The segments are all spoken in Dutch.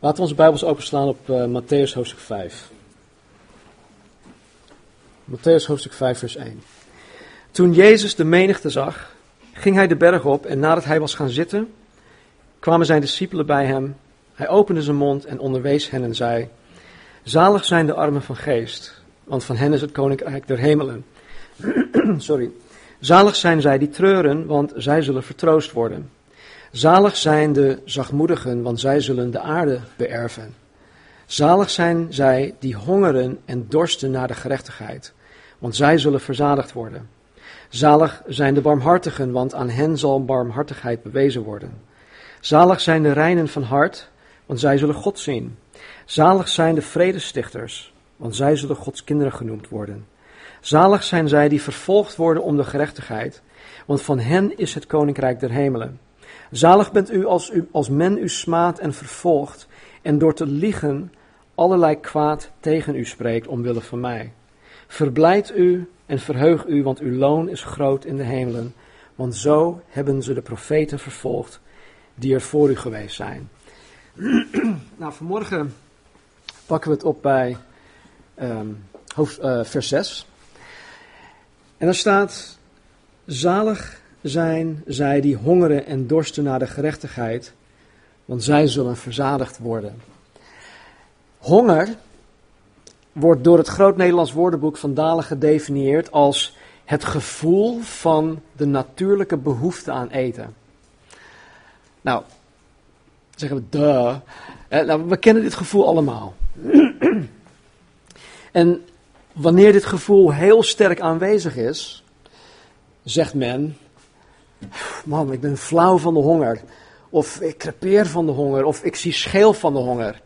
Laten we onze Bijbels openslaan op uh, Matthäus hoofdstuk 5. Matthäus hoofdstuk 5, vers 1. Toen Jezus de menigte zag, ging hij de berg op en nadat hij was gaan zitten, kwamen zijn discipelen bij hem. Hij opende zijn mond en onderwees hen en zei: Zalig zijn de armen van geest, want van hen is het koninkrijk der hemelen. Sorry. Zalig zijn zij die treuren, want zij zullen vertroost worden. Zalig zijn de zachtmoedigen, want zij zullen de aarde beërven. Zalig zijn zij die hongeren en dorsten naar de gerechtigheid, want zij zullen verzadigd worden. Zalig zijn de barmhartigen, want aan hen zal barmhartigheid bewezen worden. Zalig zijn de reinen van hart, want zij zullen God zien. Zalig zijn de vredestichters, want zij zullen Gods kinderen genoemd worden. Zalig zijn zij die vervolgd worden om de gerechtigheid, want van hen is het koninkrijk der hemelen. Zalig bent u als, u als men u smaadt en vervolgt en door te liegen allerlei kwaad tegen u spreekt omwille van mij. Verblijd u en verheug u, want uw loon is groot in de hemelen, want zo hebben ze de profeten vervolgd die er voor u geweest zijn. nou, vanmorgen pakken we het op bij um, hoofd, uh, vers 6. En daar staat, zalig zijn zij die hongeren en dorsten naar de gerechtigheid, want zij zullen verzadigd worden. Honger wordt door het Groot Nederlands Woordenboek van Dalen gedefinieerd als het gevoel van de natuurlijke behoefte aan eten. Nou, zeggen we duh. Eh, nou, we kennen dit gevoel allemaal. en wanneer dit gevoel heel sterk aanwezig is, zegt men, man, ik ben flauw van de honger. Of ik crepeer van de honger. Of ik zie scheel van de honger.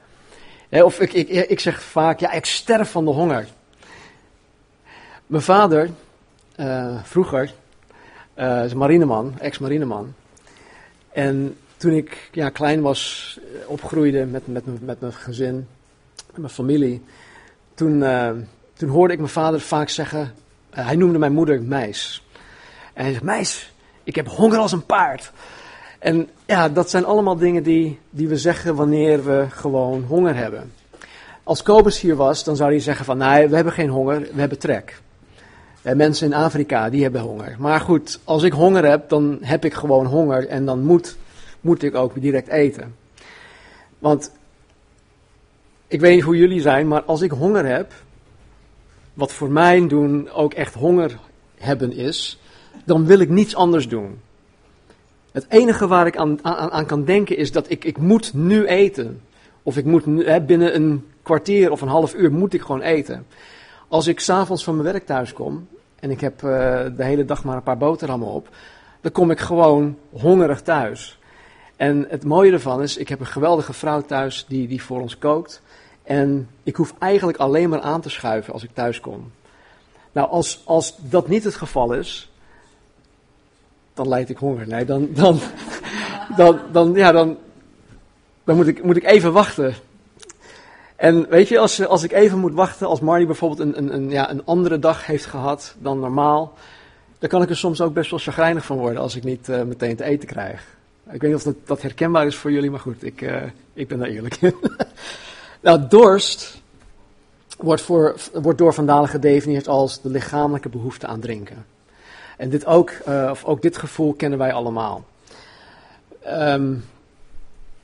Of ik, ik, ik zeg vaak, ja, ik sterf van de honger. Mijn vader, uh, vroeger, uh, is marineman, ex-marineman. En toen ik ja, klein was, eh, opgroeide met, met, met mijn gezin, met mijn familie, toen, toen hoorde ik mijn vader vaak zeggen, hij noemde mijn moeder Meis. En hij zegt, Meis, ik heb honger als een paard. En ja, dat zijn allemaal dingen die, die we zeggen wanneer we gewoon honger hebben. Als Kobus hier was, dan zou hij zeggen van, nee, we hebben geen honger, we hebben trek. En mensen in Afrika, die hebben honger. Maar goed, als ik honger heb, dan heb ik gewoon honger en dan moet, moet ik ook direct eten. Want ik weet niet hoe jullie zijn, maar als ik honger heb, wat voor mij doen ook echt honger hebben is, dan wil ik niets anders doen. Het enige waar ik aan, aan, kan denken is dat ik, ik moet nu eten. Of ik moet hè, binnen een kwartier of een half uur moet ik gewoon eten. Als ik s'avonds van mijn werk thuis kom en ik heb uh, de hele dag maar een paar boterhammen op, dan kom ik gewoon hongerig thuis. En het mooie ervan is, ik heb een geweldige vrouw thuis die, die voor ons kookt. En ik hoef eigenlijk alleen maar aan te schuiven als ik thuis kom. Nou, als, als dat niet het geval is, dan leid ik honger. Nee, dan, dan, dan, dan, ja, dan, dan moet, ik, moet ik even wachten. En weet je, als, als ik even moet wachten, als Marnie bijvoorbeeld een, een, een, ja, een andere dag heeft gehad dan normaal, dan kan ik er soms ook best wel chagrijnig van worden als ik niet uh, meteen te eten krijg. Ik weet niet of dat, dat herkenbaar is voor jullie, maar goed, ik, uh, ik ben daar eerlijk in. nou, dorst wordt, voor, wordt door Vandalen gedefinieerd als de lichamelijke behoefte aan drinken. En dit ook, uh, of ook dit gevoel kennen wij allemaal. Um,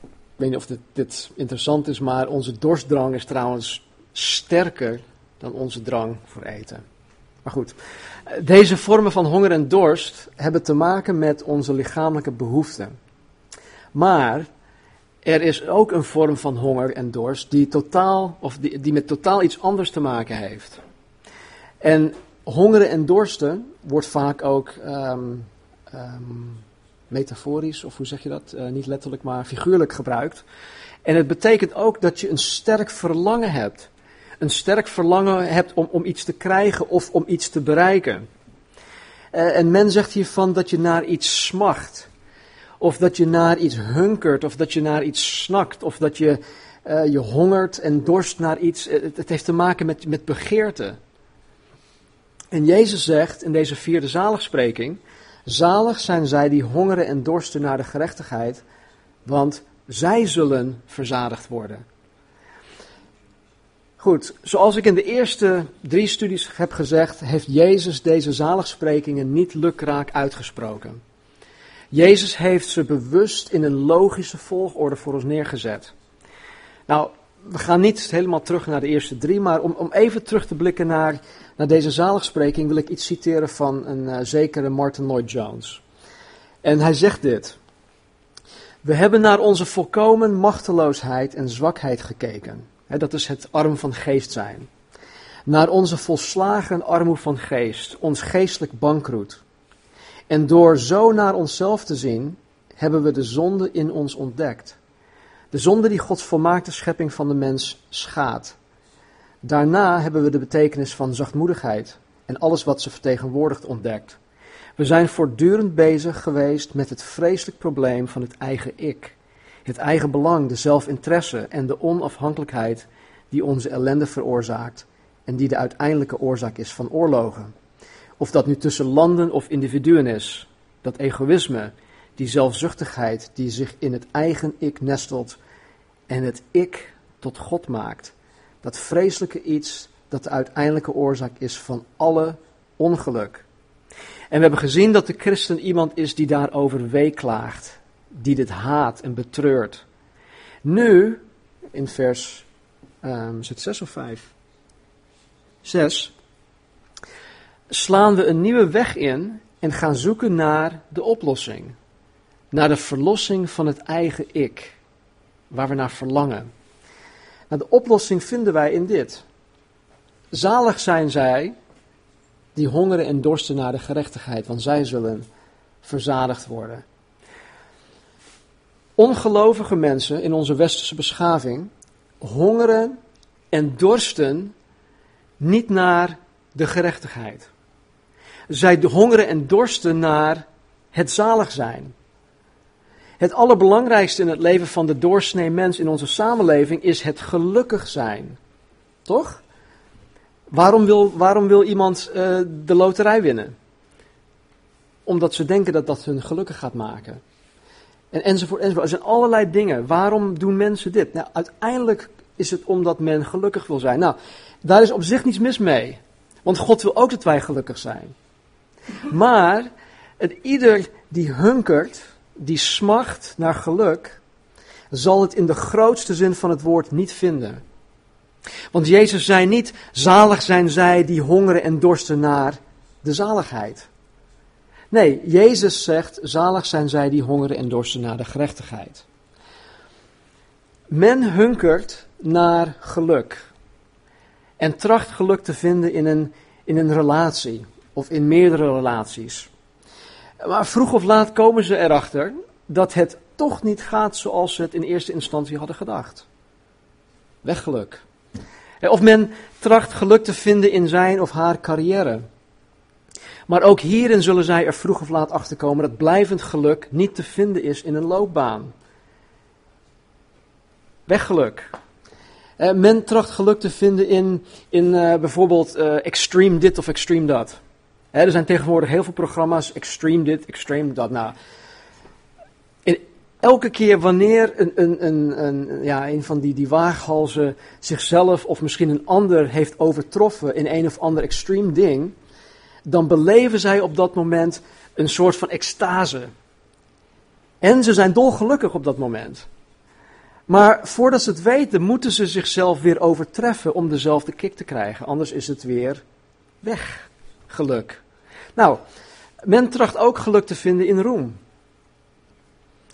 ik weet niet of dit, dit, interessant is, maar onze dorstdrang is trouwens sterker dan onze drang voor eten. Maar goed, deze vormen van honger en dorst hebben te maken met onze lichamelijke behoeften. Maar er is ook een vorm van honger en dorst die, totaal, of die, die met totaal iets anders te maken heeft. En hongeren en dorsten wordt vaak ook um, metaforisch, of hoe zeg je dat? Uh, niet letterlijk, maar figuurlijk gebruikt. En het betekent ook dat je een sterk verlangen hebt. Een sterk verlangen hebt om, om iets te krijgen of om iets te bereiken. Uh, en men zegt hiervan dat je naar iets smacht. Of dat je naar iets hunkert, of dat je naar iets snakt, of dat je, uh, je hongert en dorst naar iets. Het, het heeft te maken met, met begeerte. En Jezus zegt in deze vierde zaligspreking: Zalig zijn zij die hongeren en dorsten naar de gerechtigheid, want Zij zullen verzadigd worden. Goed, zoals ik in de eerste drie studies heb gezegd, heeft Jezus deze zaligsprekingen niet lukraak uitgesproken. Jezus heeft ze bewust in een logische volgorde voor ons neergezet. Nou, we gaan niet helemaal terug naar de eerste drie, maar om, om even terug te blikken naar, naar deze zaligspreking wil ik iets citeren van een uh, zekere Martin Lloyd Jones. En hij zegt dit. We hebben naar onze volkomen machteloosheid en zwakheid gekeken. dat is het arm van geest zijn. Naar onze volslagen armoede van geest, ons geestelijk bankroet. En door zo naar onszelf te zien, hebben we de zonde in ons ontdekt. De zonde die Gods volmaakte schepping van de mens schaadt. Daarna hebben we de betekenis van zachtmoedigheid en alles wat ze vertegenwoordigt ontdekt. We zijn voortdurend bezig geweest met het vreselijk probleem van het eigen ik. Het eigen belang, de zelfinteresse en de onafhankelijkheid die onze ellende veroorzaakt en die de uiteindelijke oorzaak is van oorlogen. Of dat nu tussen landen of individuen is, dat egoïsme, die zelfzuchtigheid die zich in het eigen ik nestelt en het ik tot God maakt. Dat vreselijke iets dat de uiteindelijke oorzaak is van alle ongeluk. En we hebben gezien dat de christen iemand is die daarover weeklaagt, die dit haat en betreurt. Nu, in vers um, is het 6 of 5? 6. Slaan we een nieuwe weg in en gaan zoeken naar de oplossing. Naar de verlossing van het eigen ik, waar we naar verlangen. Nou, de oplossing vinden wij in dit. Zalig zijn zij die hongeren en dorsten naar de gerechtigheid, want zij zullen verzadigd worden. Ongelovige mensen in onze westerse beschaving hongeren en dorsten niet naar de gerechtigheid. Zij hongeren en dorsten naar het zalig zijn. Het allerbelangrijkste in het leven van de doorsnee mens in onze samenleving is het gelukkig zijn. Toch? Waarom wil, waarom wil iemand uh, de loterij winnen? Omdat ze denken dat dat hun gelukkig gaat maken. En enzovoort, enzovoort. Er zijn allerlei dingen. Waarom doen mensen dit? Nou, uiteindelijk is het omdat men gelukkig wil zijn. Nou, daar is op zich niets mis mee. Want God wil ook dat wij gelukkig zijn. Maar het ieder die hunkert, die smacht naar geluk, zal het in de grootste zin van het woord niet vinden. Want Jezus zei niet, zalig zijn zij die hongeren en dorsten naar de zaligheid. Nee, Jezus zegt, zalig zijn zij die hongeren en dorsten naar de gerechtigheid. Men hunkert naar geluk. En tracht geluk te vinden in een, in een relatie of in meerdere relaties. Maar vroeg of laat komen ze erachter dat het toch niet gaat zoals ze het in eerste instantie hadden gedacht. Weggeluk. Of men tracht geluk te vinden in zijn of haar carrière. Maar ook hierin zullen zij er vroeg of laat achter komen dat blijvend geluk niet te vinden is in een loopbaan. Weggeluk. Uh, men tracht geluk te vinden in, in uh, bijvoorbeeld extreme dit of extreme dat. Er zijn tegenwoordig heel veel programma's, extreme dit, extreme dat. Nou, elke keer wanneer een, een, een, een, ja, van die, die waaghalzen zichzelf of misschien een ander heeft overtroffen in een of ander extreem ding, dan beleven zij op dat moment een soort van extase. En ze zijn dolgelukkig op dat moment. Maar voordat ze het weten, moeten ze zichzelf weer overtreffen om dezelfde kick te krijgen. Anders is het weer weg, geluk. Nou, men tracht ook geluk te vinden in roem.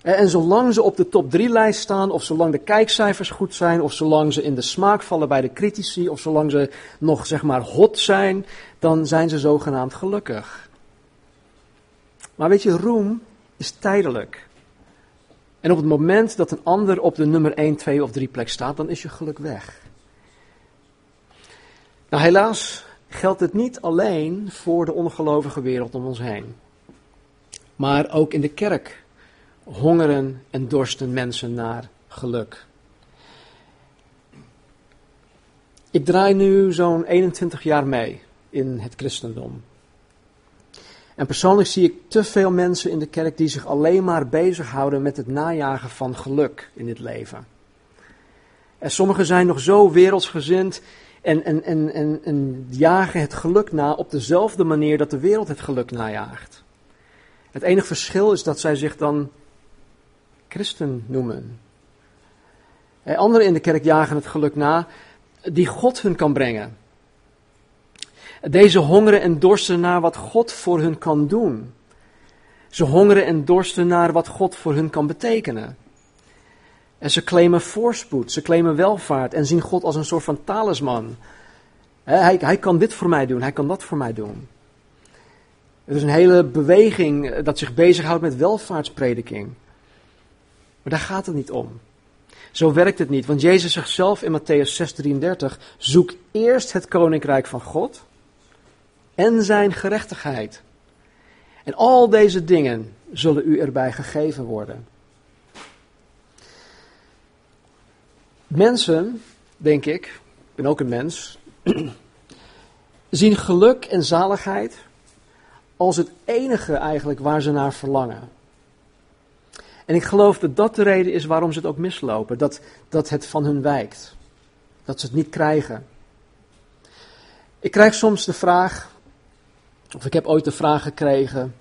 En zolang ze op de top 3 lijst staan, of zolang de kijkcijfers goed zijn, of zolang ze in de smaak vallen bij de critici, of zolang ze nog zeg maar hot zijn, dan zijn ze zogenaamd gelukkig. Maar weet je, roem is tijdelijk. En op het moment dat een ander op de nummer 1, 2 of 3 plek staat, dan is je geluk weg. Nou, helaas geldt het niet alleen voor de ongelovige wereld om ons heen, maar ook in de kerk hongeren en dorsten mensen naar geluk. Ik draai nu zo'n 21 jaar mee in het christendom. En persoonlijk zie ik te veel mensen in de kerk die zich alleen maar bezighouden met het najagen van geluk in dit leven. En sommigen zijn nog zo wereldsgezind en, en, en, en, en jagen het geluk na op dezelfde manier dat de wereld het geluk najaagt. Het enige verschil is dat zij zich dan christen noemen. Anderen in de kerk jagen het geluk na die God hun kan brengen. Deze hongeren en dorsten naar wat God voor hun kan doen. Ze hongeren en dorsten naar wat God voor hun kan betekenen. En ze claimen voorspoed, ze claimen welvaart en zien God als een soort van talisman. Hij, hij kan dit voor mij doen, hij kan dat voor mij doen. Er is een hele beweging eh, dat zich bezighoudt met welvaartsprediking. Maar daar gaat het niet om. Zo werkt het niet, want Jezus zegt zelf in Matthäus 6:33: zoek eerst het koninkrijk van God en zijn gerechtigheid. En al deze dingen zullen u erbij gegeven worden. Mensen, denk ik, ik ben ook een mens, zien geluk en zaligheid als het enige eigenlijk waar ze naar verlangen. En ik geloof dat dat de reden is waarom ze het ook mislopen. Dat, dat het van hun wijkt. Dat ze het niet krijgen. Ik krijg soms de vraag, of ik heb ooit de vraag gekregen,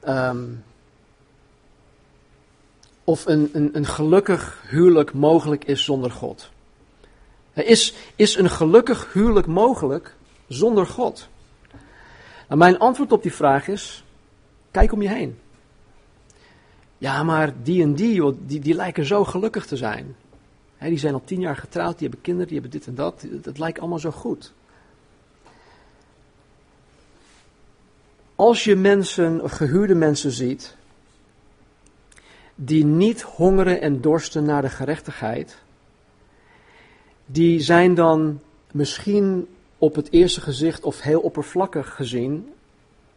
ehm, of een, een, een gelukkig huwelijk mogelijk is zonder God. Is, is een gelukkig huwelijk mogelijk zonder God? Nou, mijn antwoord op die vraag is: kijk om je heen. Ja, maar die en die, die, die lijken zo gelukkig te zijn. die zijn al tien jaar getrouwd, die hebben kinderen, die hebben dit en dat. Dat lijkt allemaal zo goed. Als je mensen, of gehuurde mensen ziet, die niet hongeren en dorsten naar de gerechtigheid, die zijn dan misschien op het eerste gezicht of heel oppervlakkig gezien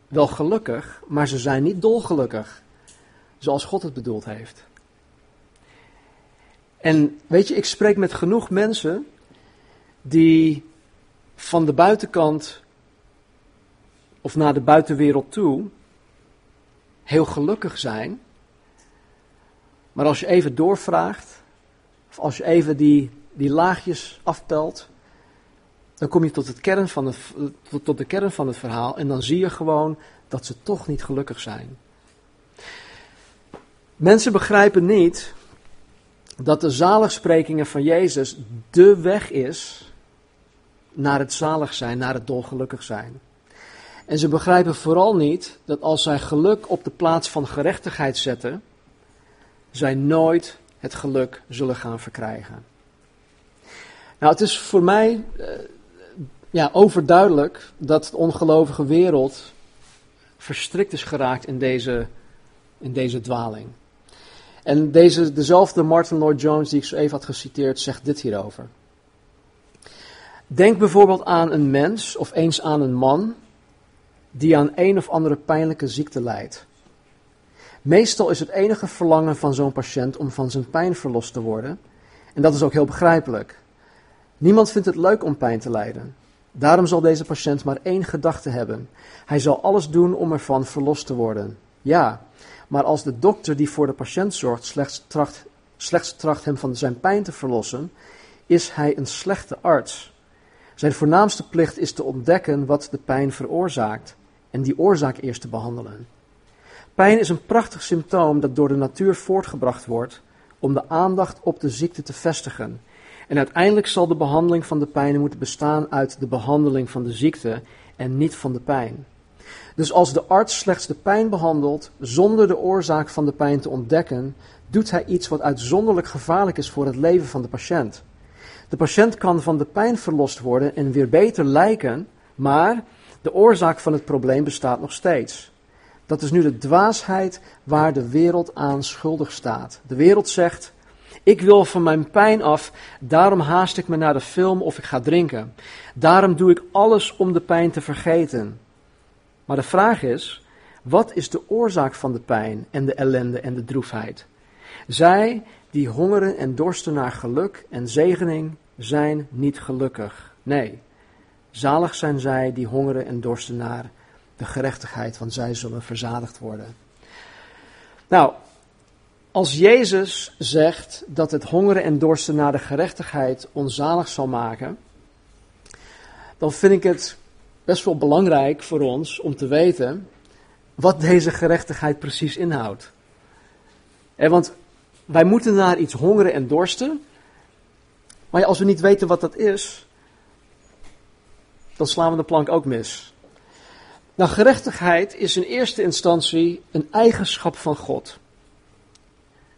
wel gelukkig, maar ze zijn niet dolgelukkig, zoals God het bedoeld heeft. En weet je, ik spreek met genoeg mensen die van de buitenkant of naar de buitenwereld toe heel gelukkig zijn. Maar als je even doorvraagt, of als je even die, die laagjes afpelt, dan kom je tot, het kern van tot, tot de kern van het verhaal en dan zie je gewoon dat ze toch niet gelukkig zijn. Mensen begrijpen niet dat de zaligsprekingen van Jezus de weg is naar het zalig zijn, naar het dolgelukkig zijn. En ze begrijpen vooral niet dat als zij geluk op de plaats van gerechtigheid zetten, zij nooit het geluk zullen gaan verkrijgen. Nou, het is voor mij uh, ja, overduidelijk dat de ongelovige wereld verstrikt is geraakt in deze, in deze dwaling. En deze, dezelfde Martin Lloyd Jones die ik zo even had geciteerd, zegt dit hierover. Denk bijvoorbeeld aan een mens of eens aan een man die aan een of andere pijnlijke ziekte lijdt. Meestal is het enige verlangen van zo'n patiënt om van zijn pijn verlost te worden. En dat is ook heel begrijpelijk. Niemand vindt het leuk om pijn te lijden. Daarom zal deze patiënt maar één gedachte hebben. Hij zal alles doen om ervan verlost te worden. Ja, maar als de dokter die voor de patiënt zorgt slechts tracht, slechts tracht hem van zijn pijn te verlossen, is hij een slechte arts. Zijn voornaamste plicht is te ontdekken wat de pijn veroorzaakt en die oorzaak eerst te behandelen. Pijn is een prachtig symptoom dat door de natuur voortgebracht wordt om de aandacht op de ziekte te vestigen. En uiteindelijk zal de behandeling van de pijn moeten bestaan uit de behandeling van de ziekte en niet van de pijn. Dus als de arts slechts de pijn behandelt zonder de oorzaak van de pijn te ontdekken, doet hij iets wat uitzonderlijk gevaarlijk is voor het leven van de patiënt. De patiënt kan van de pijn verlost worden en weer beter lijken, maar de oorzaak van het probleem bestaat nog steeds. Dat is nu de dwaasheid waar de wereld aan schuldig staat. De wereld zegt: Ik wil van mijn pijn af, daarom haast ik me naar de film of ik ga drinken. Daarom doe ik alles om de pijn te vergeten. Maar de vraag is: wat is de oorzaak van de pijn en de ellende en de droefheid? Zij die hongeren en dorsten naar geluk en zegening zijn niet gelukkig. Nee, zalig zijn zij die hongeren en dorsten naar de gerechtigheid, want zij zullen verzadigd worden. Nou, als Jezus zegt dat het hongeren en dorsten naar de gerechtigheid onzalig zal maken, dan vind ik het best wel belangrijk voor ons om te weten wat deze gerechtigheid precies inhoudt. want wij moeten naar iets hongeren en dorsten, maar als we niet weten wat dat is, dan slaan we de plank ook mis. Nou, gerechtigheid is in eerste instantie een eigenschap van God.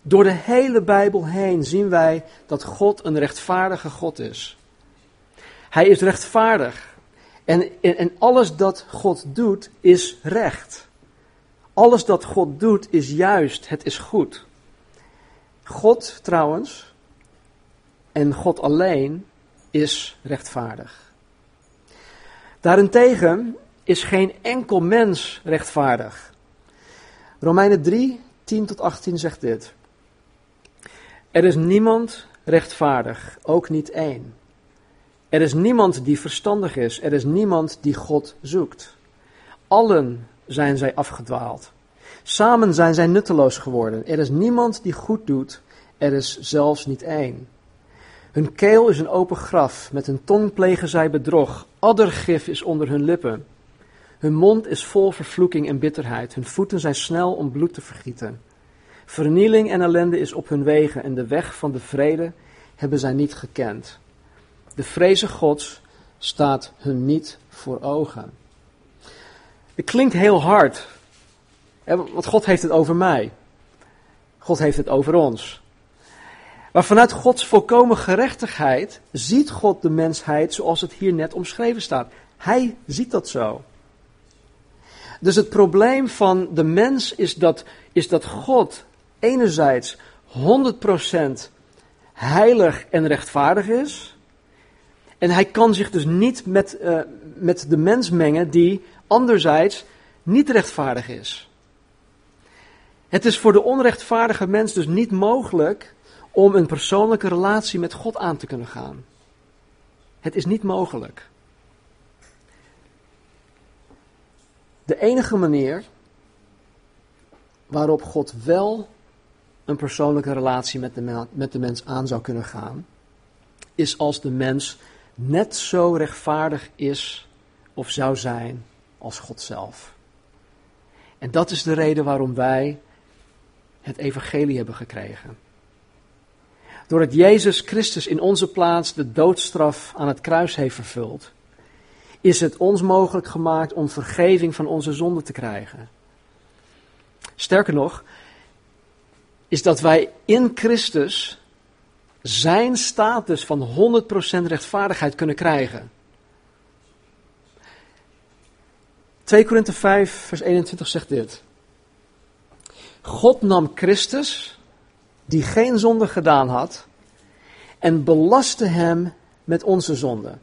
Door de hele Bijbel heen zien wij dat God een rechtvaardige God is. Hij is rechtvaardig. En, en, en alles dat God doet is recht. Alles dat God doet is juist, het is goed. God trouwens, en God alleen, is rechtvaardig. Daarentegen is geen enkel mens rechtvaardig. Romeinen 3, 10 tot 18 zegt dit. Er is niemand rechtvaardig, ook niet één. Er is niemand die verstandig is, er is niemand die God zoekt. Allen zijn zij afgedwaald. Samen zijn zij nutteloos geworden. Er is niemand die goed doet, er is zelfs niet één. Hun keel is een open graf, met hun tong plegen zij bedrog. Addergif is onder hun lippen. Hun mond is vol vervloeking en bitterheid. Hun voeten zijn snel om bloed te vergieten. Vernieling en ellende is op hun wegen en de weg van de vrede hebben zij niet gekend. De vreze Gods staat hun niet voor ogen. Het klinkt heel hard, want God heeft het over mij. God heeft het over ons. Maar vanuit Gods volkomen gerechtigheid ziet God de mensheid zoals het hier net omschreven staat. Hij ziet dat zo. Dus het probleem van de mens is dat, is dat God enerzijds 100% heilig en rechtvaardig is. En hij kan zich dus niet met, uh, met de mens mengen die anderzijds niet rechtvaardig is. Het is voor de onrechtvaardige mens dus niet mogelijk om een persoonlijke relatie met God aan te kunnen gaan. Het is niet mogelijk. De enige manier waarop God wel een persoonlijke relatie met de, met de mens aan zou kunnen gaan, is als de mens net zo rechtvaardig is of zou zijn als God zelf. En dat is de reden waarom wij het evangelie hebben gekregen. Doordat Jezus Christus in onze plaats de doodstraf aan het kruis heeft vervuld, is het ons mogelijk gemaakt om vergeving van onze zonden te krijgen. Sterker nog, is dat wij in Christus zijn status van 100% rechtvaardigheid kunnen krijgen. 2 Korinthe 5, vers 21 zegt dit. God nam Christus, die geen zonde gedaan had, en belastte hem met onze zonden.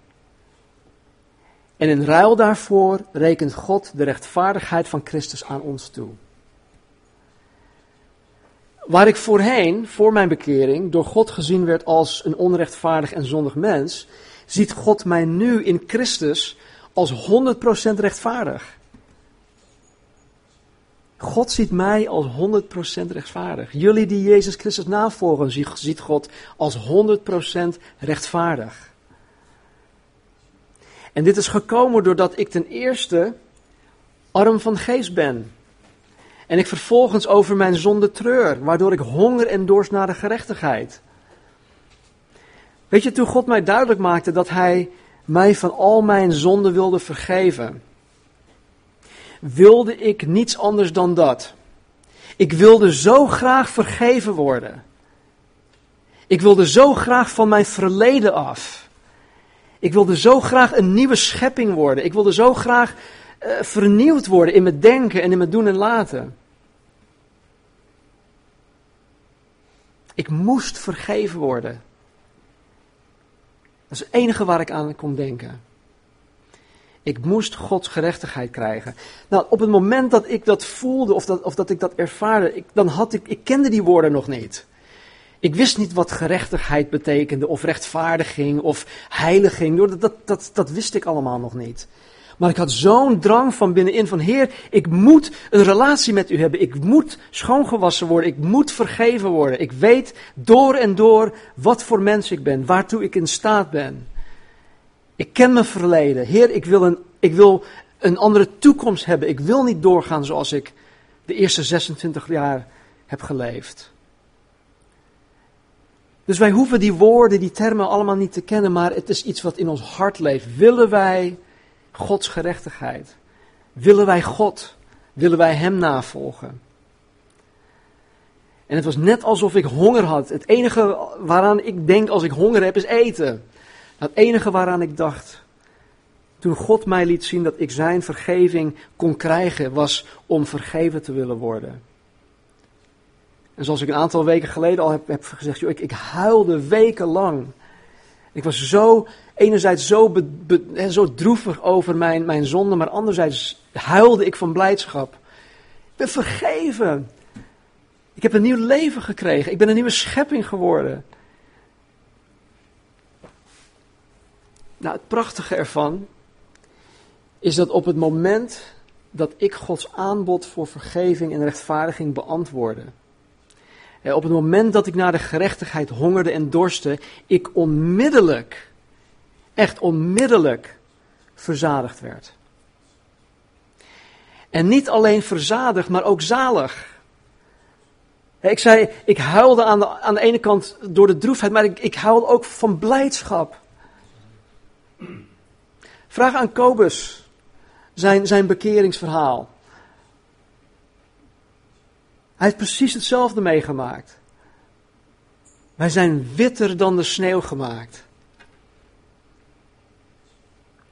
En in ruil daarvoor rekent God de rechtvaardigheid van Christus aan ons toe. Waar ik voorheen, voor mijn bekering, door God gezien werd als een onrechtvaardig en zondig mens, ziet God mij nu in Christus als 100% rechtvaardig. God ziet mij als 100% rechtvaardig. Jullie die Jezus Christus navolgen, ziet God als 100% rechtvaardig. En dit is gekomen doordat ik ten eerste arm van geest ben. En ik vervolgens over mijn zonde treur, waardoor ik honger en dorst naar de gerechtigheid. Weet je, toen God mij duidelijk maakte dat Hij mij van al mijn zonden wilde vergeven, wilde ik niets anders dan dat. Ik wilde zo graag vergeven worden. Ik wilde zo graag van mijn verleden af. Ik wilde zo graag een nieuwe schepping worden. Ik wilde zo graag uh, vernieuwd worden in mijn denken en in mijn doen en laten. Ik moest vergeven worden. Dat is het enige waar ik aan kon denken. Ik moest Gods gerechtigheid krijgen. Nou, op het moment dat ik dat voelde of dat, of dat ik dat ervaarde, ik, dan had ik, ik kende die woorden nog niet. Ik wist niet wat gerechtigheid betekende, of rechtvaardiging, of heiliging. Dat, dat, dat, dat wist ik allemaal nog niet. Maar ik had zo'n drang van binnenin van Heer, ik moet een relatie met u hebben. Ik moet schoongewassen worden. Ik moet vergeven worden. Ik weet door en door wat voor mens ik ben, waartoe ik in staat ben. Ik ken mijn verleden. Heer, ik wil een, ik wil een andere toekomst hebben. Ik wil niet doorgaan zoals ik de eerste 26 jaar heb geleefd. Dus wij hoeven die woorden, die termen allemaal niet te kennen, maar het is iets wat in ons hart leeft. Willen wij Gods gerechtigheid? Willen wij God? Willen wij Hem navolgen? En het was net alsof ik honger had. Het enige waaraan ik denk als ik honger heb is eten. Het enige waaraan ik dacht toen God mij liet zien dat ik Zijn vergeving kon krijgen, was om vergeven te willen worden. En zoals ik een aantal weken geleden al heb, heb gezegd, joh, ik, ik huilde wekenlang. Ik was zo, enerzijds zo, zo droevig over mijn, mijn zonde, maar anderzijds huilde ik van blijdschap. Ik ben vergeven. Ik heb een nieuw leven gekregen. Ik ben een nieuwe schepping geworden. Nou, het prachtige ervan is dat op het moment dat ik Gods aanbod voor vergeving en rechtvaardiging beantwoordde, op het moment dat ik naar de gerechtigheid hongerde en dorste, ik onmiddellijk, echt onmiddellijk, verzadigd werd. En niet alleen verzadigd, maar ook zalig. Ik zei, ik huilde aan de, aan de ene kant door de droefheid, maar ik, ik huilde ook van blijdschap. Vraag aan Kobus zijn, zijn bekeringsverhaal. Hij heeft precies hetzelfde meegemaakt. Wij zijn witter dan de sneeuw gemaakt.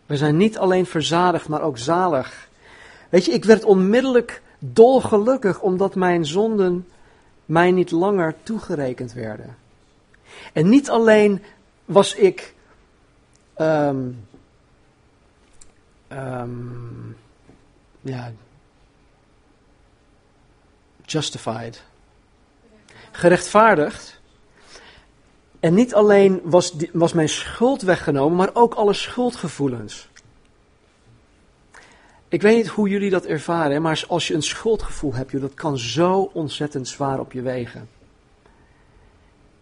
We zijn niet alleen verzadigd, maar ook zalig. Weet je, ik werd onmiddellijk dolgelukkig omdat mijn zonden mij niet langer toegerekend werden. En niet alleen was ik um, um, ja, justified. Gerechtvaardigd. En niet alleen was, was mijn schuld weggenomen, maar ook alle schuldgevoelens. Ik weet niet hoe jullie dat ervaren, maar als je een schuldgevoel hebt, dat kan zo ontzettend zwaar op je wegen.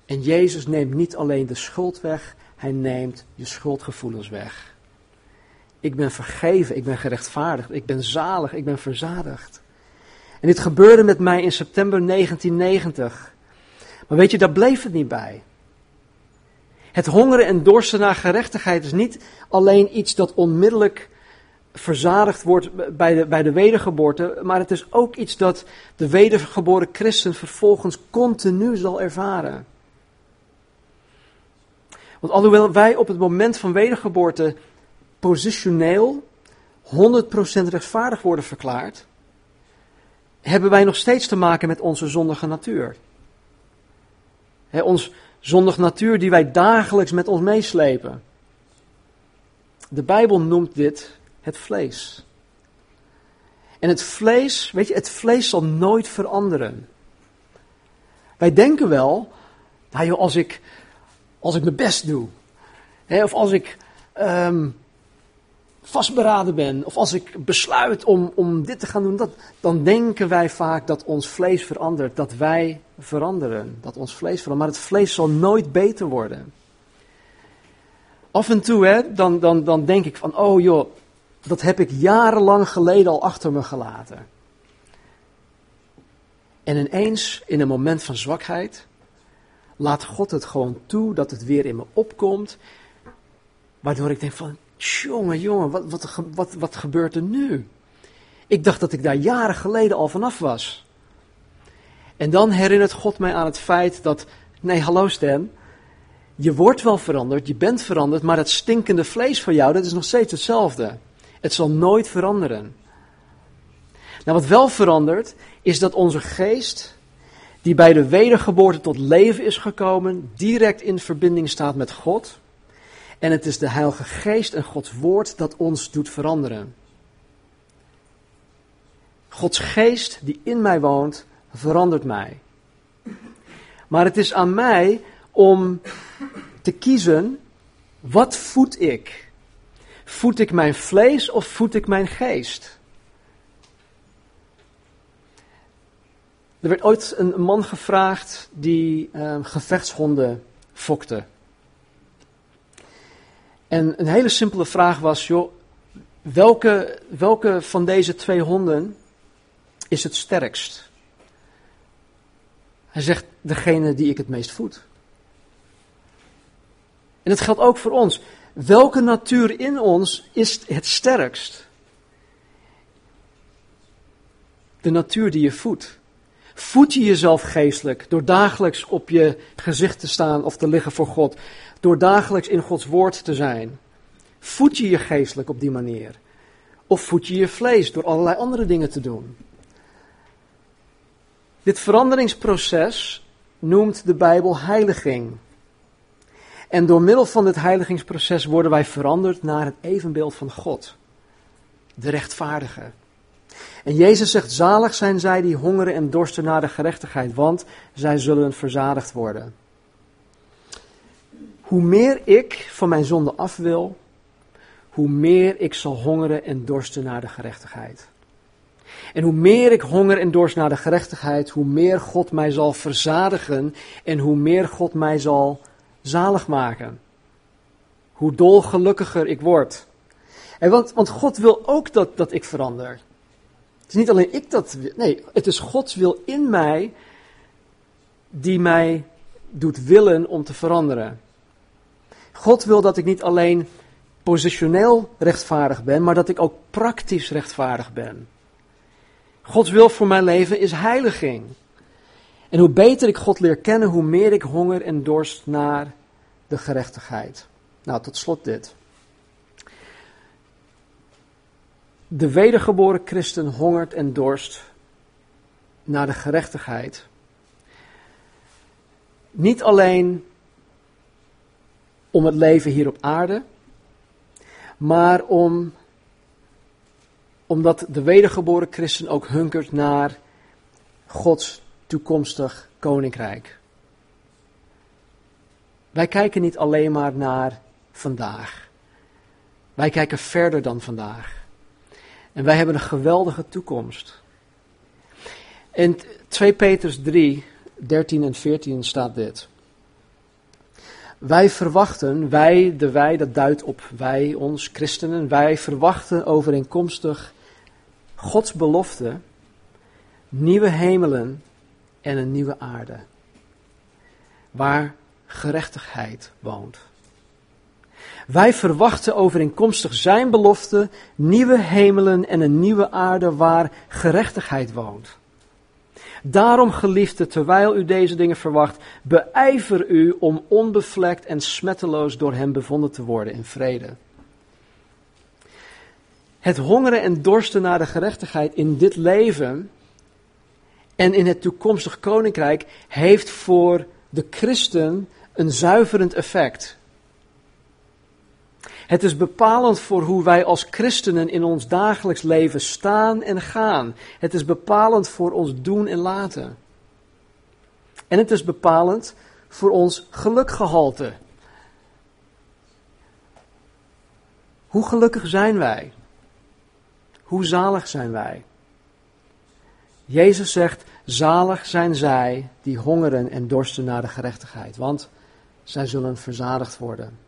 En Jezus neemt niet alleen de schuld weg, hij neemt je schuldgevoelens weg. Ik ben vergeven, ik ben gerechtvaardigd, ik ben zalig, ik ben verzadigd. En dit gebeurde met mij in september 1990. Maar weet je, daar bleef het niet bij. Het hongeren en dorsten naar gerechtigheid is niet alleen iets dat onmiddellijk verzadigd wordt bij de, bij de wedergeboorte, maar het is ook iets dat de wedergeboren christen vervolgens continu zal ervaren. Want alhoewel wij op het moment van wedergeboorte positioneel 100% rechtvaardig worden verklaard, hebben wij nog steeds te maken met onze zondige natuur. He, ons zondige natuur die wij dagelijks met ons meeslepen. De Bijbel noemt dit het vlees. En het vlees, weet je, het vlees zal nooit veranderen. Wij denken wel, nou joh, als ik, als ik mijn best doe, hè, of als ik um, vastberaden ben, of als ik besluit om, om dit te gaan doen, dat, dan denken wij vaak dat ons vlees verandert, dat wij veranderen, dat ons vlees verandert. Maar het vlees zal nooit beter worden. Af en toe, hè, dan, dan, dan denk ik van, oh joh, dat heb ik jarenlang geleden al achter me gelaten. En ineens, in een moment van zwakheid, laat God het gewoon toe dat het weer in me opkomt. Waardoor ik denk van, Jongen, jongen, wat, wat, wat, wat gebeurt er nu? Ik dacht dat ik daar jaren geleden al vanaf was. En dan herinnert God mij aan het feit dat, nee, hallo Stan, je wordt wel veranderd, je bent veranderd, maar het stinkende vlees van jou, dat is nog steeds hetzelfde. Het zal nooit veranderen. Nou, wat wel verandert, is dat onze geest, die bij de wedergeboorte tot leven is gekomen, direct in verbinding staat met God. En het is de Heilige Geest en Gods Woord dat ons doet veranderen. Gods Geest die in mij woont, verandert mij. Maar het is aan mij om te kiezen, wat voed ik? Voed ik mijn vlees of voed ik mijn geest? Er werd ooit een man gevraagd die uh, gevechtshonden fokte. En een hele simpele vraag was, joh, welke, welke van deze twee honden is het sterkst? Hij zegt, degene die ik het meest voed. En dat geldt ook voor ons. Welke natuur in ons is het sterkst? De natuur die je voedt. Voed je jezelf geestelijk door dagelijks op je gezicht te staan of te liggen voor God, door dagelijks in Gods woord te zijn? Voed je je geestelijk op die manier? Of voed je je vlees door allerlei andere dingen te doen? Dit veranderingsproces noemt de Bijbel heiliging. En door middel van dit heiligingsproces worden wij veranderd naar het evenbeeld van God, de rechtvaardige. En Jezus zegt: Zalig zijn zij die hongeren en dorsten naar de gerechtigheid, want zij zullen verzadigd worden. Hoe meer ik van mijn zonde af wil, hoe meer ik zal hongeren en dorsten naar de gerechtigheid. En hoe meer ik honger en dorst naar de gerechtigheid, hoe meer God mij zal verzadigen en hoe meer God mij zal zalig maken. Hoe dolgelukkiger ik word. En want, want God wil ook dat, dat ik verander. Het is niet alleen ik dat. Nee, het is Gods wil in mij die mij doet willen om te veranderen. God wil dat ik niet alleen positioneel rechtvaardig ben, maar dat ik ook praktisch rechtvaardig ben. Gods wil voor mijn leven is heiliging. En hoe beter ik God leer kennen, hoe meer ik honger en dorst naar de gerechtigheid. Nou, tot slot dit. De wedergeboren christen hongert en dorst naar de gerechtigheid. Niet alleen om het leven hier op aarde, maar om, omdat de wedergeboren christen ook hunkert naar Gods toekomstig koninkrijk. Wij kijken niet alleen maar naar vandaag. Wij kijken verder dan vandaag. En wij hebben een geweldige toekomst. In 2 Petrus 3, 13 en 14 staat dit. Wij verwachten, wij, de wij, dat duidt op wij, ons christenen, wij verwachten overeenkomstig Gods belofte nieuwe hemelen en een nieuwe aarde, waar gerechtigheid woont. Wij verwachten overeenkomstig zijn belofte nieuwe hemelen en een nieuwe aarde waar gerechtigheid woont. Daarom, geliefde, terwijl u deze dingen verwacht, beijver u om onbevlekt en smetteloos door hem bevonden te worden in vrede. Het hongeren en dorsten naar de gerechtigheid in dit leven en in het toekomstig koninkrijk heeft voor de christen een zuiverend effect. Het is bepalend voor hoe wij als christenen in ons dagelijks leven staan en gaan. Het is bepalend voor ons doen en laten. En het is bepalend voor ons gelukgehalte. Hoe gelukkig zijn wij? Hoe zalig zijn wij? Jezus zegt: Zalig zijn zij die hongeren en dorsten naar de gerechtigheid, want zij zullen verzadigd worden.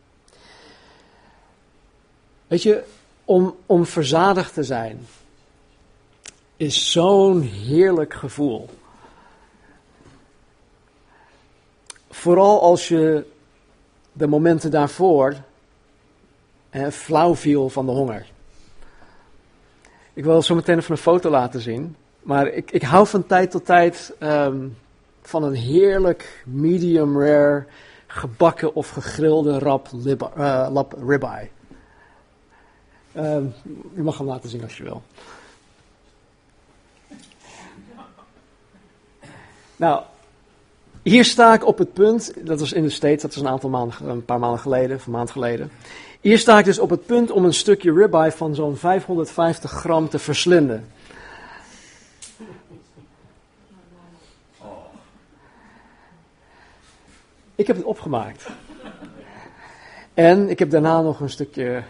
Weet je, om, om verzadigd te zijn, is zo'n heerlijk gevoel. Vooral als je de momenten daarvoor eh, flauw viel van de honger. Ik wil zo meteen even een foto laten zien. Maar ik, ik hou van tijd tot tijd um, van een heerlijk medium rare gebakken of gegrilde rap, uh, lap ribeye. Uh, je mag hem laten zien als je wil. Nou, hier sta ik op het punt, dat was in de States, dat was een aantal maanden, een paar maanden geleden, of een maand geleden. Hier sta ik dus op het punt om een stukje ribeye van zo'n 550 gram te verslinden. Ik heb het opgemaakt. En ik heb daarna nog een stukje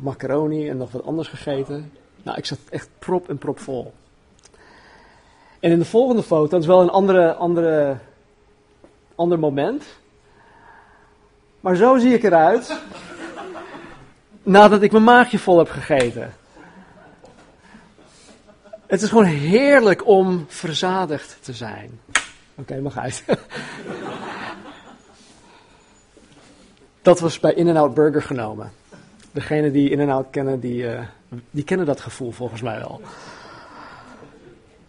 macaroni en nog wat anders gegeten. Nou, ik zat echt prop en prop vol. En in de volgende foto, dat is wel een andere, andere, ander moment. Maar zo zie ik eruit. nadat ik mijn maagje vol heb gegeten. Het is gewoon heerlijk om verzadigd te zijn. Oké, mag uit. dat was bij In-N-Out Burger genomen. Degenen die In-N-Out kennen, die, uh, die kennen dat gevoel volgens mij wel.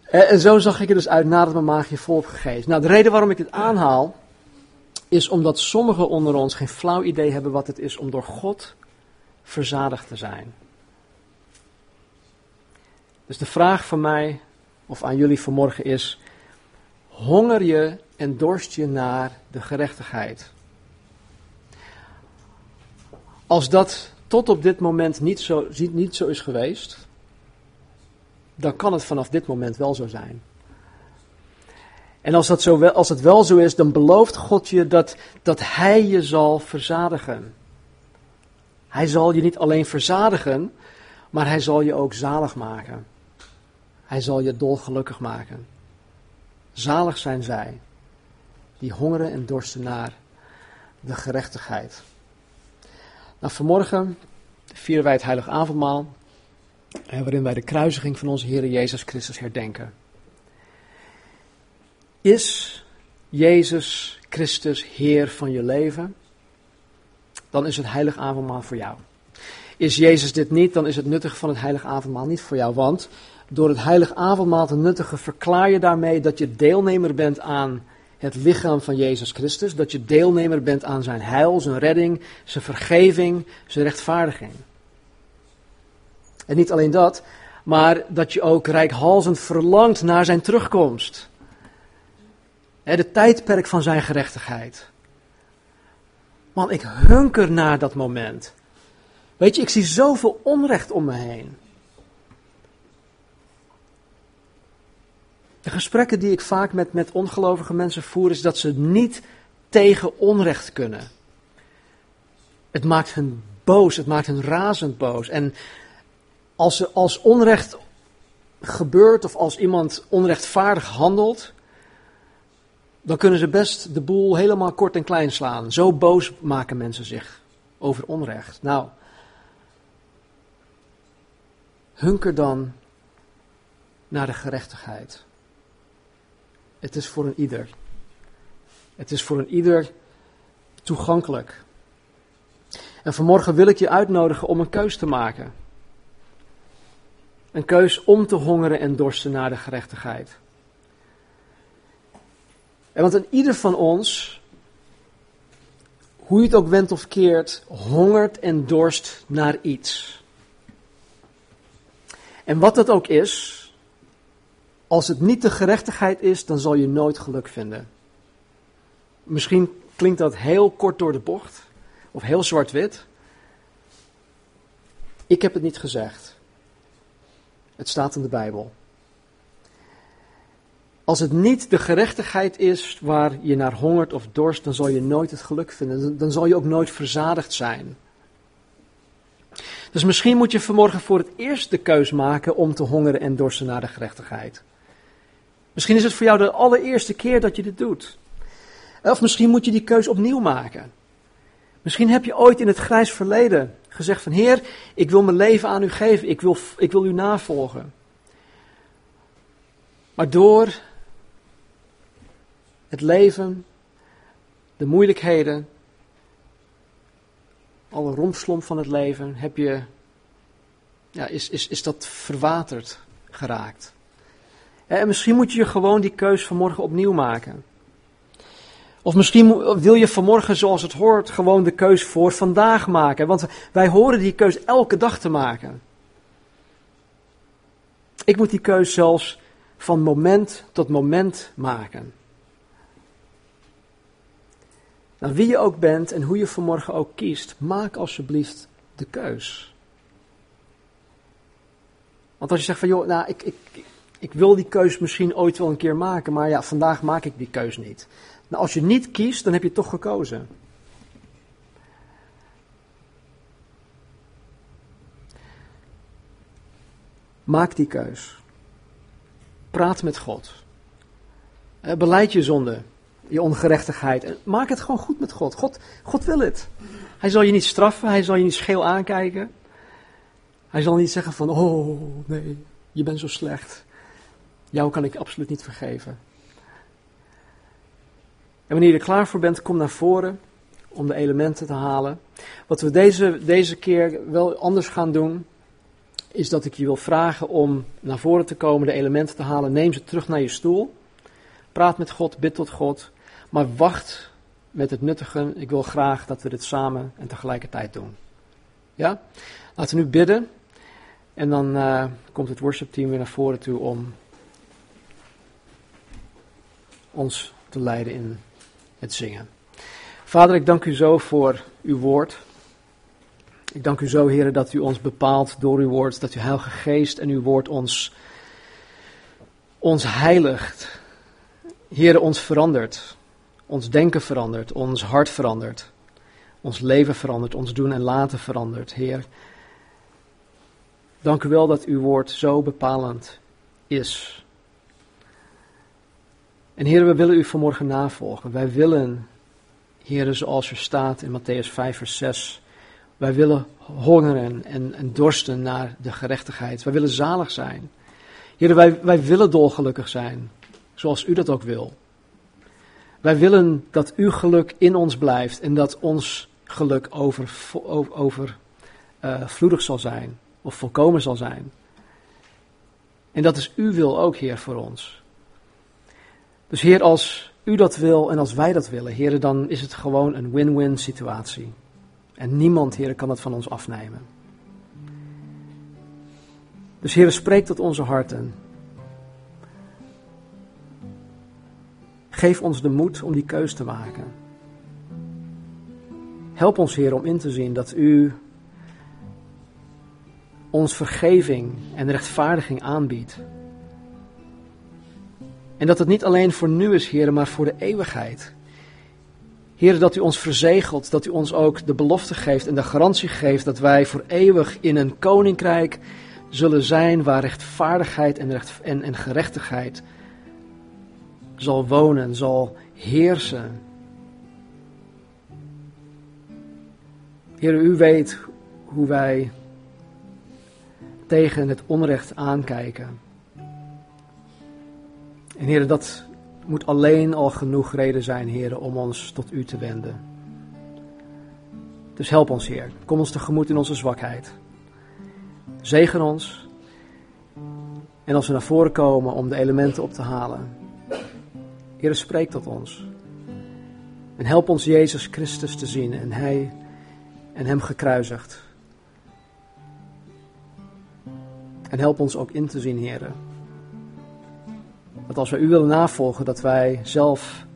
En, en zo zag ik er dus uit nadat mijn maagje vol heb gegeten. Nou, de reden waarom ik dit aanhaal, is omdat sommigen onder ons geen flauw idee hebben wat het is om door God verzadigd te zijn. Dus de vraag van mij, of aan jullie vanmorgen is, honger je en dorst je naar de gerechtigheid? Als dat tot op dit moment niet zo, niet zo is geweest, dan kan het vanaf dit moment wel zo zijn. En als, dat zo wel, als het wel zo is, dan belooft God je dat, dat Hij je zal verzadigen. Hij zal je niet alleen verzadigen, maar Hij zal je ook zalig maken. Hij zal je dolgelukkig maken. Zalig zijn zij die hongeren en dorsten naar de gerechtigheid. Nou, vanmorgen vieren wij het heilige avondmaal, waarin wij de kruisiging van onze Heer Jezus Christus herdenken. Is Jezus Christus Heer van je leven? Dan is het heilig avondmaal voor jou. Is Jezus dit niet, dan is het nuttige van het heilig avondmaal niet voor jou. Want door het heilig avondmaal te nuttigen verklaar je daarmee dat je deelnemer bent aan het lichaam van Jezus Christus. Dat je deelnemer bent aan zijn heil, zijn redding, zijn vergeving, zijn rechtvaardiging. En niet alleen dat, maar dat je ook rijkhalzend verlangt naar zijn terugkomst. De tijdperk van zijn gerechtigheid. Man, ik hunker naar dat moment. Weet je, ik zie zoveel onrecht om me heen. De gesprekken die ik vaak met, met ongelovige mensen voer, is dat ze niet tegen onrecht kunnen. Het maakt hen boos, het maakt hen razend boos. En als, ze, als onrecht gebeurt of als iemand onrechtvaardig handelt, dan kunnen ze best de boel helemaal kort en klein slaan. Zo boos maken mensen zich over onrecht. Nou, hunker dan naar de gerechtigheid. Het is voor een ieder. Het is voor een ieder toegankelijk. En vanmorgen wil ik je uitnodigen om een keus te maken. Een keus om te hongeren en dorsten naar de gerechtigheid. En want in ieder van ons, hoe je het ook wendt of keert, hongert en dorst naar iets. En wat dat ook is, als het niet de gerechtigheid is, dan zal je nooit geluk vinden. Misschien klinkt dat heel kort door de bocht, of heel zwart-wit. Ik heb het niet gezegd. Het staat in de Bijbel. Als het niet de gerechtigheid is waar je naar hongert of dorst, dan zal je nooit het geluk vinden. Dan zal je ook nooit verzadigd zijn. Dus misschien moet je vanmorgen voor het eerst de keus maken om te hongeren en dorsten naar de gerechtigheid. Misschien is het voor jou de allereerste keer dat je dit doet. Of misschien moet je die keus opnieuw maken. Misschien heb je ooit in het grijs verleden gezegd van Heer, ik wil mijn leven aan u geven, ik wil, ik wil u navolgen. Maar door het leven, de moeilijkheden, alle rompslomp van het leven, heb je, ja, is, is, is dat verwaterd geraakt. En misschien moet je gewoon die keus vanmorgen opnieuw maken. Of misschien wil je vanmorgen, zoals het hoort, gewoon de keus voor vandaag maken. Want wij horen die keus elke dag te maken. Ik moet die keus zelfs van moment tot moment maken. Nou, wie je ook bent en hoe je vanmorgen ook kiest, maak alsjeblieft de keus. Want als je zegt van, joh, nou, ik, ik, ik wil die keus misschien ooit wel een keer maken, maar ja, vandaag maak ik die keus niet. Nou, als je niet kiest, dan heb je toch gekozen. Maak die keus. Praat met God. Eh, beleid je zonde, je ongerechtigheid. En maak het gewoon goed met God. God. God wil het. Hij zal je niet straffen, hij zal je niet scheel aankijken. Hij zal niet zeggen van, oh nee, je bent zo slecht. Jou kan ik absoluut niet vergeven. En wanneer je er klaar voor bent, kom naar voren om de elementen te halen. Wat we deze, deze keer wel anders gaan doen, is dat ik je wil vragen om naar voren te komen, de elementen te halen. Neem ze terug naar je stoel. Praat met God, bid tot God. Maar wacht met het nuttigen. Ik wil graag dat we dit samen en tegelijkertijd doen. Ja? Laten we nu bidden. En dan uh, komt het worshipteam weer naar voren toe om ons te leiden in het zingen. Vader, ik dank u zo voor uw woord. Ik dank u zo, heren, dat u ons bepaalt door uw woord, dat uw Heilige Geest en uw woord ons, ons heiligt. Heren, ons verandert. Ons denken verandert, ons hart verandert. Ons leven verandert, ons doen en laten verandert, Heer. Dank u wel dat uw woord zo bepalend is. En Heer, we willen u vanmorgen navolgen. Wij willen, Heer, zoals er staat in Matthäus 5, vers 6, wij willen hongeren en, en dorsten naar de gerechtigheid. Wij willen zalig zijn. Heer, wij, wij willen dolgelukkig zijn, zoals u dat ook wil. Wij willen dat uw geluk in ons blijft en dat ons geluk overvloedig over, uh, zal zijn of volkomen zal zijn. En dat is uw wil ook, Heer, voor ons. Dus Heer, als u dat wil en als wij dat willen, Heer, dan is het gewoon een win-win situatie. En niemand, Heer, kan dat van ons afnemen. Dus Heer, spreek tot onze harten. Geef ons de moed om die keus te maken. Help ons, Heer, om in te zien dat U ons vergeving en rechtvaardiging aanbiedt. En dat het niet alleen voor nu is, Heer, maar voor de eeuwigheid. Heer, dat U ons verzegelt, dat U ons ook de belofte geeft en de garantie geeft dat wij voor eeuwig in een koninkrijk zullen zijn waar rechtvaardigheid en, en, en gerechtigheid zal wonen, zal heersen. Heer, u weet hoe wij tegen het onrecht aankijken. En Heer, dat moet alleen al genoeg reden zijn, Heer, om ons tot u te wenden. Dus help ons, Heer. Kom ons tegemoet in onze zwakheid. Zegen ons. En als we naar voren komen om de elementen op te halen, Heer, spreek tot ons. En help ons Jezus Christus te zien en Hij en Hem gekruisigd. En help ons ook in te zien, Heer. Dat als we U willen navolgen, dat wij zelf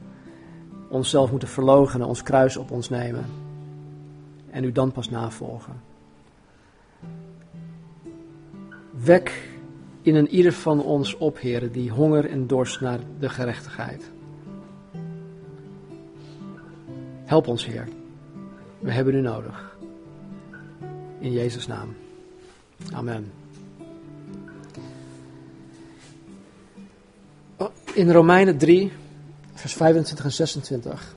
onszelf moeten verloochenen, ons kruis op ons nemen. En U dan pas navolgen. Wek in een ieder van ons op, Heer, die honger en dorst naar de gerechtigheid. Help ons, Heer. We hebben u nodig. In Jezus' naam. Amen. In Romeinen 3, vers 25 en 26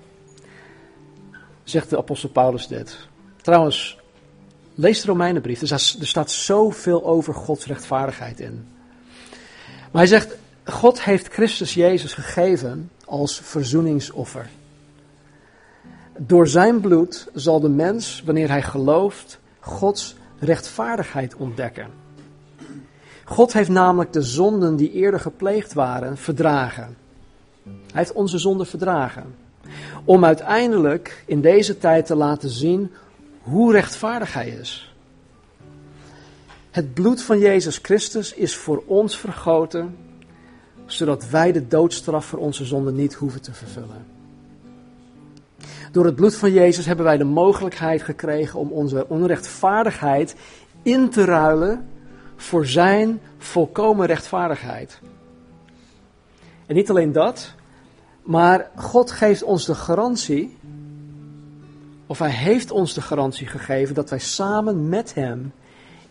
zegt de apostel Paulus dit. Trouwens, lees de Romeinenbrief. Er staat zoveel over Gods rechtvaardigheid in. Maar hij zegt, God heeft Christus Jezus gegeven als verzoeningsoffer. Door zijn bloed zal de mens, wanneer hij gelooft, Gods rechtvaardigheid ontdekken. God heeft namelijk de zonden die eerder gepleegd waren verdragen. Hij heeft onze zonden verdragen. Om uiteindelijk in deze tijd te laten zien hoe rechtvaardig hij is. Het bloed van Jezus Christus is voor ons vergoten, zodat wij de doodstraf voor onze zonden niet hoeven te vervullen. Door het bloed van Jezus hebben wij de mogelijkheid gekregen om onze onrechtvaardigheid in te ruilen voor zijn volkomen rechtvaardigheid. En niet alleen dat, maar God geeft ons de garantie, of hij heeft ons de garantie gegeven dat wij samen met hem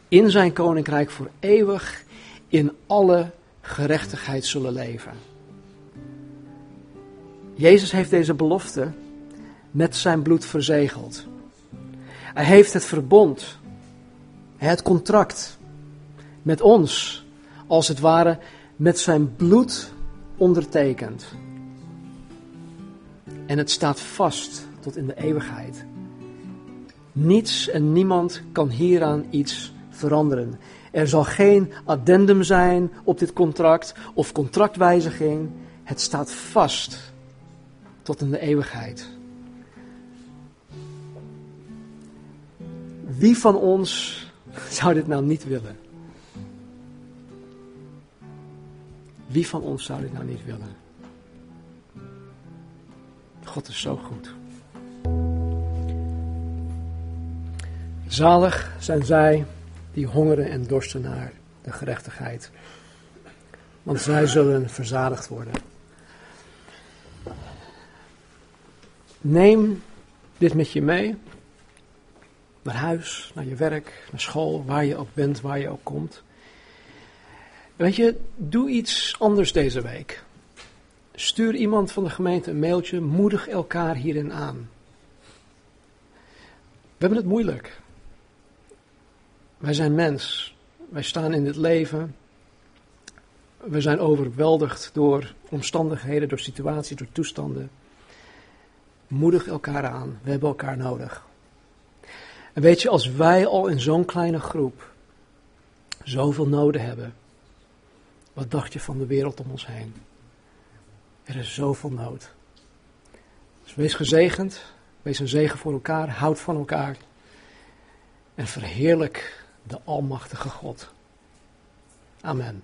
in zijn koninkrijk voor eeuwig in alle gerechtigheid zullen leven. Jezus heeft deze belofte met zijn bloed verzegeld. Hij heeft het verbond, het contract met ons, als het ware, met zijn bloed ondertekend. En het staat vast tot in de eeuwigheid. Niets en niemand kan hieraan iets veranderen. Er zal geen addendum zijn op dit contract of contractwijziging. Het staat vast tot in de eeuwigheid. Wie van ons zou dit nou niet willen? Wie van ons zou dit nou niet willen? God is zo goed. Zalig zijn zij die hongeren en dorsten naar de gerechtigheid, want zij zullen verzadigd worden. Neem dit met je mee naar huis, naar je werk, naar school, waar je ook bent, waar je ook komt. Weet je, doe iets anders deze week. Stuur iemand van de gemeente een mailtje, moedig elkaar hierin aan. We hebben het moeilijk. Wij zijn mens. Wij staan in dit leven. We zijn overweldigd door omstandigheden, door situaties, door toestanden. Moedig elkaar aan. We hebben elkaar nodig. En weet je, als wij al in zo'n kleine groep zoveel noden hebben, wat dacht je van de wereld om ons heen? Er is zoveel nood. Dus wees gezegend, wees een zegen voor elkaar, houd van elkaar en verheerlijk de Almachtige God. Amen.